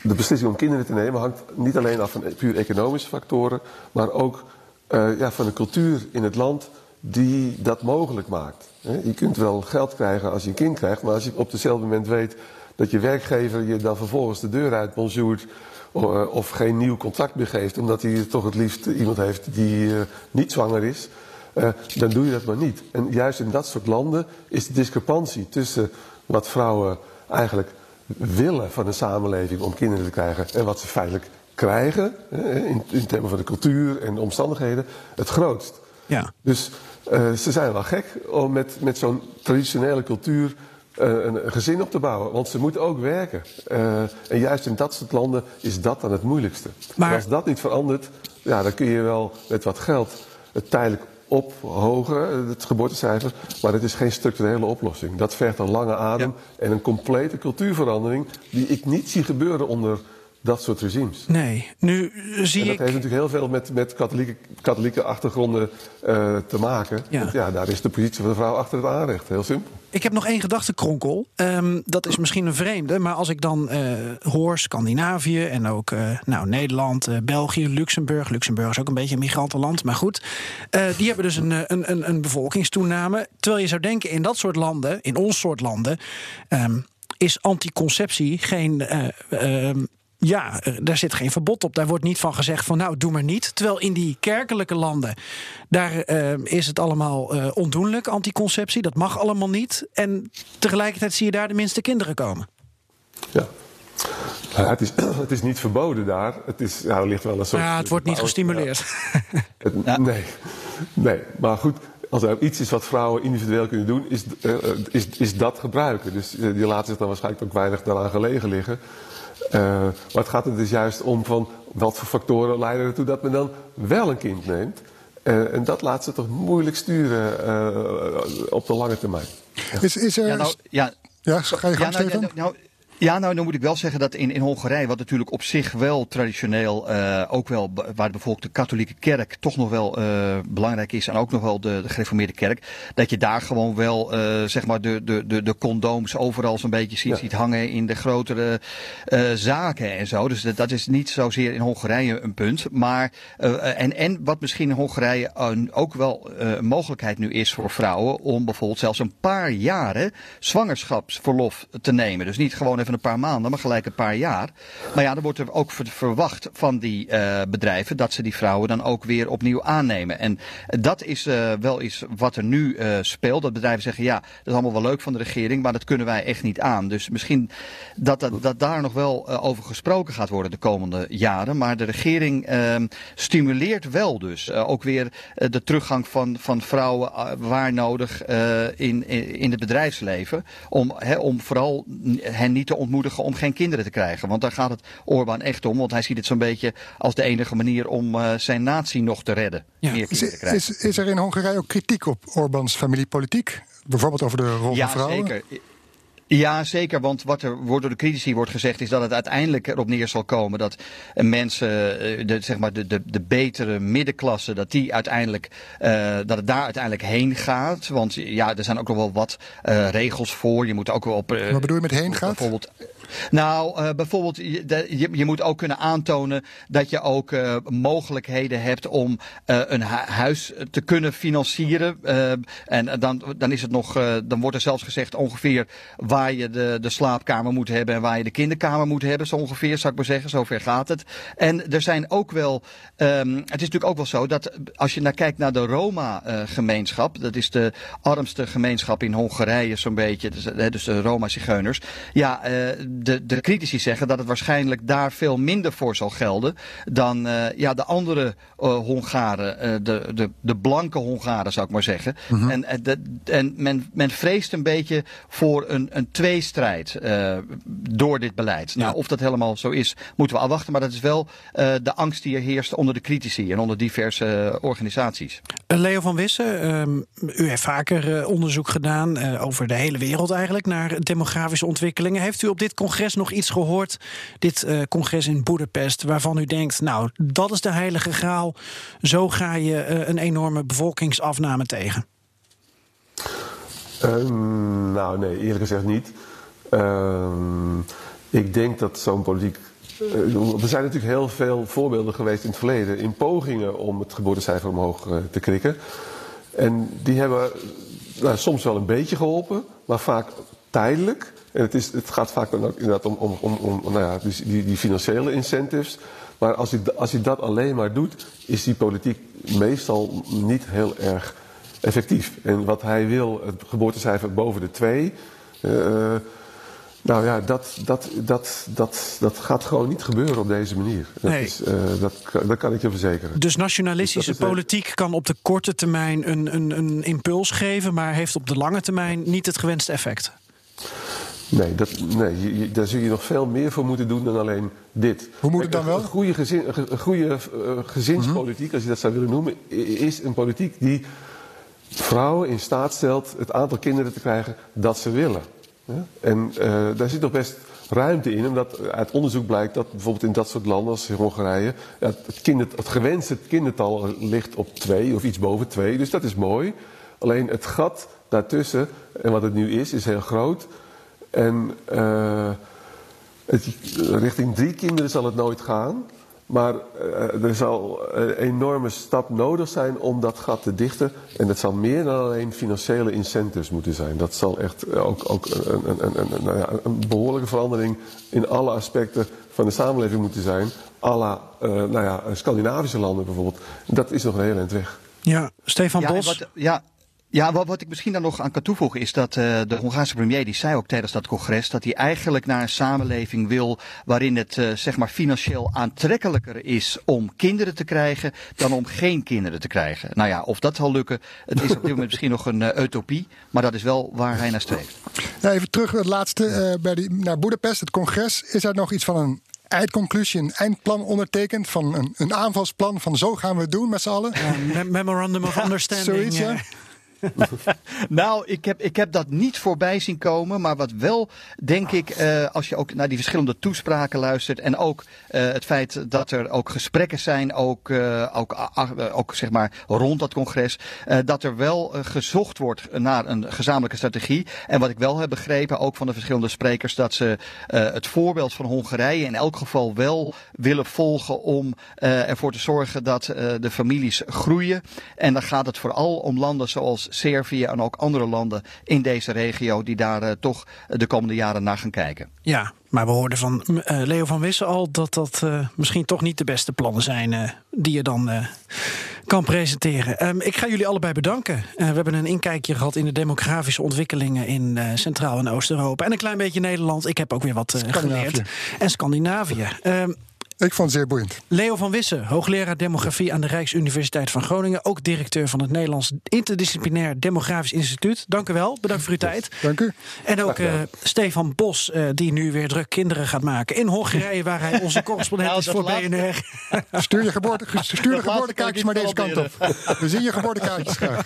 De beslissing om kinderen te nemen hangt niet alleen af van puur economische factoren, maar ook ja, van de cultuur in het land die dat mogelijk maakt. Je kunt wel geld krijgen als je een kind krijgt, maar als je op hetzelfde moment weet dat je werkgever je dan vervolgens de deur uit of geen nieuw contract meer geeft, omdat hij toch het liefst iemand heeft die eh, niet zwanger is, eh, dan doe je dat maar niet. En juist in dat soort landen is de discrepantie tussen wat vrouwen eigenlijk willen van een samenleving om kinderen te krijgen en wat ze feitelijk krijgen, eh, in, in termen van de cultuur en de omstandigheden, het grootst. Ja. Dus eh, ze zijn wel gek om met, met zo'n traditionele cultuur eh, een, een gezin op te bouwen. Want ze moeten ook werken. Eh, en juist in dat soort landen is dat dan het moeilijkste. Maar- En als dat niet verandert, ja, dan kun je wel met wat geld het tijdelijk ophogen, eh, het geboortecijfer. Maar het is geen structurele oplossing. Dat vergt een lange adem en een complete cultuurverandering die ik niet zie gebeuren onder dat soort regimes. Nee, nu zie En dat ik. heeft natuurlijk heel veel met, met katholieke, katholieke achtergronden eh, te maken. Ja. Want ja, daar is de positie van de vrouw achter het aanrecht. Heel simpel. Ik heb nog één gedachtenkronkel. Ehm, dat is misschien een vreemde, maar als ik dan eh, hoor Scandinavië en ook eh, nou, Nederland, eh, België, Luxemburg. Luxemburg is ook een beetje een migrantenland, maar goed. die hebben dus een, een, een, een bevolkingstoename. Terwijl je zou denken, in dat soort landen, in ons soort landen, ehm, is anticonceptie geen. eh, ehm, ja, eh, daar zit geen verbod op. Daar wordt niet van gezegd van nou, doe maar niet. Terwijl in die kerkelijke landen, daar eh, is het allemaal eh, ondoenlijk, anticonceptie. Dat mag allemaal niet. En tegelijkertijd zie je daar de minste kinderen komen. Ja. Nou ja, het, is, het is niet verboden daar. Het, is, ja, er ligt wel een soort. Ja, het wordt niet gestimuleerd. Het- Nee. nee, maar goed. Als er iets is wat vrouwen individueel kunnen doen, is, is, is dat gebruiken. Dus die laten zich dan waarschijnlijk ook weinig daaraan gelegen liggen. Eh, maar het gaat er dus juist om van wat voor factoren leiden ertoe dat men dan wel een kind neemt. Eh, en dat laat ze toch moeilijk sturen eh, op de lange termijn. Is, is er... Ja, nou, ja, ja, ga je gang, ja, nou, Stefan? nou, nou, ja, nou, dan moet ik wel zeggen dat in, in Hongarije, wat natuurlijk op zich wel traditioneel uh, ook wel, waar bijvoorbeeld de katholieke kerk toch nog wel uh, belangrijk is en ook nog wel de, de gereformeerde kerk, dat je daar gewoon wel, uh, zeg maar, de, de, de, de condooms overal zo'n beetje ziet, ja. ziet hangen in de grotere zaken en zo. Dus dat, dat, is niet zozeer in Hongarije een punt. Maar, en, en wat misschien in Hongarije ook wel een mogelijkheid nu is voor vrouwen om bijvoorbeeld zelfs een paar jaren zwangerschapsverlof te nemen. Dus niet gewoon even een paar maanden, maar gelijk een paar jaar. Maar ja, dan wordt er ook verwacht van die uh, bedrijven dat ze die vrouwen dan ook weer opnieuw aannemen. En dat is uh, wel iets wat er nu uh, speelt. Dat bedrijven zeggen, ja, dat is allemaal wel leuk van de regering, maar dat kunnen wij echt niet aan. Dus misschien dat, dat, daar nog wel over gesproken gaat worden de komende jaren. Maar de regering ehm, stimuleert wel dus ook weer de teruggang van, van vrouwen waar nodig in, in, in het bedrijfsleven. Om, om vooral hen niet te ontmoedigen om geen kinderen te krijgen. Want daar gaat het Orbán echt om. Want hij ziet het zo'n beetje als de enige manier om uh, zijn natie nog te redden. Ja. Meer is, is, is, er in Hongarije ook kritiek op Orbáns familiepolitiek? Bijvoorbeeld over de rol ja, van vrouwen? Zeker. Ja, zeker. Want wat er wordt door de critici wordt gezegd is dat het uiteindelijk erop neer zal komen dat mensen, de, zeg maar de, de, de betere middenklasse, dat die uiteindelijk, uh, dat het daar uiteindelijk heen gaat. Want ja, er zijn ook nog wel wat uh, regels voor. Je moet ook wel op. Uh, wat bedoel je met heen gaat? Bijvoorbeeld. Nou, uh, bijvoorbeeld, je, je, moet ook kunnen aantonen dat je ook uh, mogelijkheden hebt om uh, een hu huis te kunnen financieren. en dan, dan is het nog, dan wordt er zelfs gezegd ongeveer waar je de, de slaapkamer moet hebben en waar je de kinderkamer moet hebben, zo ongeveer, zou ik maar zeggen. Zover gaat het. En er zijn ook wel, um, het is natuurlijk ook wel zo dat als je naar kijkt naar de Roma-gemeenschap, dat is de armste gemeenschap in Hongarije zo'n beetje, dus, dus de Roma-zigeuners. Ja, de, de critici zeggen dat het waarschijnlijk daar veel minder voor zal gelden dan uh, ja, de andere uh, Hongaren, uh, de, de, de blanke Hongaren zou ik maar zeggen. Mm -hmm. En, de, en men, men vreest een beetje voor een, een tweestrijd door dit beleid. Ja. Nou, of dat helemaal zo is, moeten we afwachten. Maar dat is wel de angst die er heerst onder de critici en onder diverse organisaties. Leo van Wissen, um, u heeft vaker onderzoek gedaan over de hele wereld eigenlijk naar demografische ontwikkelingen. Heeft u op dit congres nog iets gehoord, dit uh, congres in Boedapest, waarvan u denkt, nou, dat is de heilige graal. Zo ga je uh, een enorme bevolkingsafname tegen? Um, nou, nee, eerlijk gezegd niet. Um, ik denk dat zo'n politiek. Uh, er zijn natuurlijk heel veel voorbeelden geweest in het verleden in pogingen om het geboortecijfer omhoog te krikken. En die hebben nou, soms wel een beetje geholpen, maar vaak tijdelijk. En het, is, het gaat vaak dan ook inderdaad om, om, om, om nou ja, dus die, die financiële incentives. Maar als je, als je dat alleen maar doet, is die politiek meestal niet heel erg effectief. En wat hij wil, het geboortecijfer boven de 2. Uh, nou ja, dat, dat, dat, dat, dat gaat gewoon niet gebeuren op deze manier. Dat, nee. is, uh, dat, dat kan ik je verzekeren. Dus nationalistische dus politiek kan op de korte termijn een, een, een impuls geven, maar heeft op de lange termijn niet het gewenste effect. Nee, dat, nee je, daar zul je nog veel meer voor moeten doen dan alleen dit. Hoe moet het dan wel? Een goede, gezin, een goede gezinspolitiek, als je dat zou willen noemen, is een politiek die vrouwen in staat stelt het aantal kinderen te krijgen dat ze willen. Ja? En uh, daar zit nog best ruimte in, omdat uit onderzoek blijkt dat bijvoorbeeld in dat soort landen als Hongarije het, kinder, het gewenste kindertal ligt op twee of iets boven twee. Dus dat is mooi. Alleen het gat daartussen, en wat het nu is, is heel groot. En uh, het, richting drie kinderen zal het nooit gaan. Maar uh, er zal een enorme stap nodig zijn om dat gat te dichten. En dat zal meer dan alleen financiële incentives moeten zijn. Dat zal echt ook, ook een, een, een, een, nou ja, een behoorlijke verandering in alle aspecten van de samenleving moeten zijn. à la uh, nou ja, Scandinavische landen bijvoorbeeld. Dat is nog een heel eind weg. Ja, Stefan ja, Bos. Wat, ja, ja, wat, wat ik misschien dan nog aan kan toevoegen is dat uh, de Hongaarse premier die zei ook tijdens dat congres dat hij eigenlijk naar een samenleving wil waarin het uh, zeg maar financieel aantrekkelijker is om kinderen te krijgen dan om geen kinderen te krijgen. Nou ja, of dat zal lukken, het is op dit moment misschien nog een uh, utopie, maar dat is wel waar hij naar streeft. Ja, even terug het laatste bij die, naar Boedapest, het congres. Is er nog iets van een eindconclusie, een eindplan ondertekend van een, een aanvalsplan van zo gaan we het doen met z'n allen? Ja, memorandum of understanding. Zoiets, ja. nou, ik heb, ik heb dat niet voorbij zien komen. Maar wat wel, denk ik, uh, als je ook naar die verschillende toespraken luistert. En ook uh, het feit dat er ook gesprekken zijn, ook, uh, ook, ook zeg maar rond dat congres. dat er wel gezocht wordt naar een gezamenlijke strategie. En wat ik wel heb begrepen, ook van de verschillende sprekers, dat ze het voorbeeld van Hongarije in elk geval wel willen volgen om ervoor te zorgen dat de families groeien. En dan gaat het vooral om landen zoals Servië en ook andere landen in deze regio die daar uh, toch de komende jaren naar gaan kijken. Ja, maar we hoorden van uh, Leo van Wissen al dat dat uh, misschien toch niet de beste plannen zijn die je dan kan presenteren. Um, ik ga jullie allebei bedanken. we hebben een inkijkje gehad in de demografische ontwikkelingen in Centraal- en Oost-Europa. En een klein beetje Nederland. Ik heb ook weer wat geleerd. En Scandinavië. Um, ik vond het zeer boeiend. Leo van Wissen, hoogleraar demografie aan de Rijksuniversiteit van Groningen. Ook directeur van het Nederlands Interdisciplinair Demografisch Instituut. Dank u wel. Bedankt voor uw tijd. Dank u. En ook uh, Stefan Bos, uh, die nu weer druk kinderen gaat maken. In Hongarije, waar hij onze correspondent nou, is voor BNR. Stuur je geboorte, stuur de geboortekaartjes maar deze kant op. We zien je geboortekaartjes graag.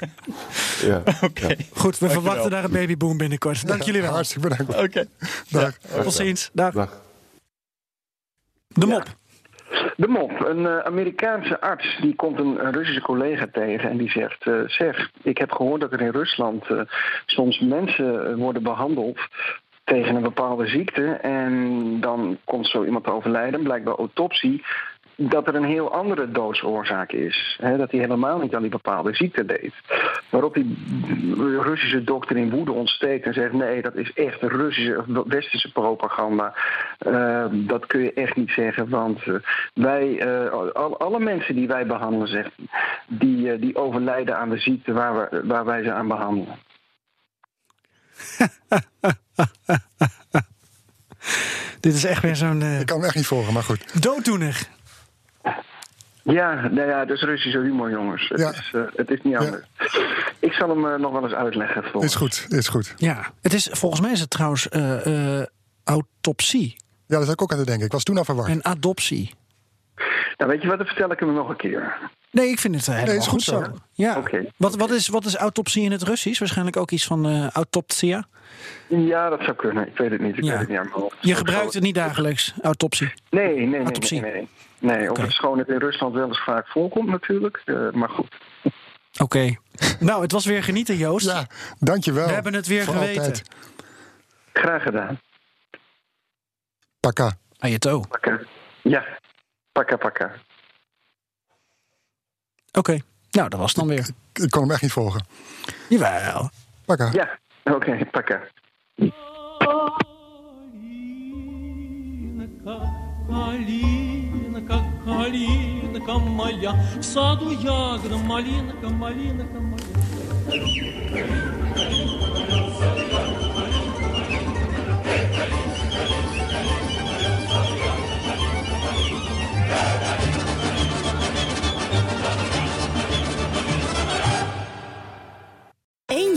Ja. Okay. Goed, we verwachten daar een babyboom binnenkort. Dank jullie wel. Hartstikke bedankt. Oké. Okay. Dag. Ja. Tot ziens. Dag. Dag. De mop. De mop. Een uh, Amerikaanse arts die komt een, Russische collega tegen en die zegt: uh, Zeg, ik heb gehoord dat er in Rusland uh, soms mensen worden behandeld tegen een bepaalde ziekte. En dan komt zo iemand te overlijden, blijkbaar autopsie dat er een heel andere doodsoorzaak is. dat hij helemaal niet aan die bepaalde ziekte deed. Waarop die Russische dokter in woede ontsteekt en zegt: nee, dat is echt Russische of westerse propaganda. Uh, dat kun je echt niet zeggen, want uh, wij, uh, al, alle mensen die wij behandelen, zegt, die, die overlijden aan de ziekte waar, we, waar wij ze aan behandelen. Dit is echt weer zo'n. Ik kan hem echt niet volgen, maar goed. Dooddoener. Ja, nou ja, dat is Russische humor, jongens. Het, is, uh, het is niet anders. Ik zal hem uh, nog wel eens uitleggen. Volgens. Is goed, is goed. Ja, het is, volgens mij is het trouwens uh, autopsie. Ja, dat heb ik ook aan te denken. Ik was toen al verward. En adoptie. Nou, weet je wat, dan vertel ik hem nog een keer. Nee, ik vind het helemaal nee, is goed, zo. zo. Ja. Okay. Wat, wat, is, wat is autopsie in het Russisch? Waarschijnlijk ook iets van uh, autopsia? Ja, dat zou kunnen. Ik weet het niet. Ik ja. weet het niet aan mijn hoofd. Je gebruikt het niet dagelijks, autopsie? Nee, nee, nee. Autopsie. nee, nee. Nee, of het schoon het in Rusland wel eens vaak voorkomt natuurlijk. Uh, maar goed. Oké. Okay. nou, het was weer genieten, Joost. Ja, dankjewel. We hebben het weer geweten. Altijd. Graag gedaan. Pakka. Ajeto. Pakka. Ja, pakka pakka. Oké, okay. nou, dat was het dan weer. Ik, ik kon hem echt niet volgen. Jawel. Pakka. Ja, oké, okay, pakka. Малинка, калинка моя, в саду ягода, малинка, малинка моя.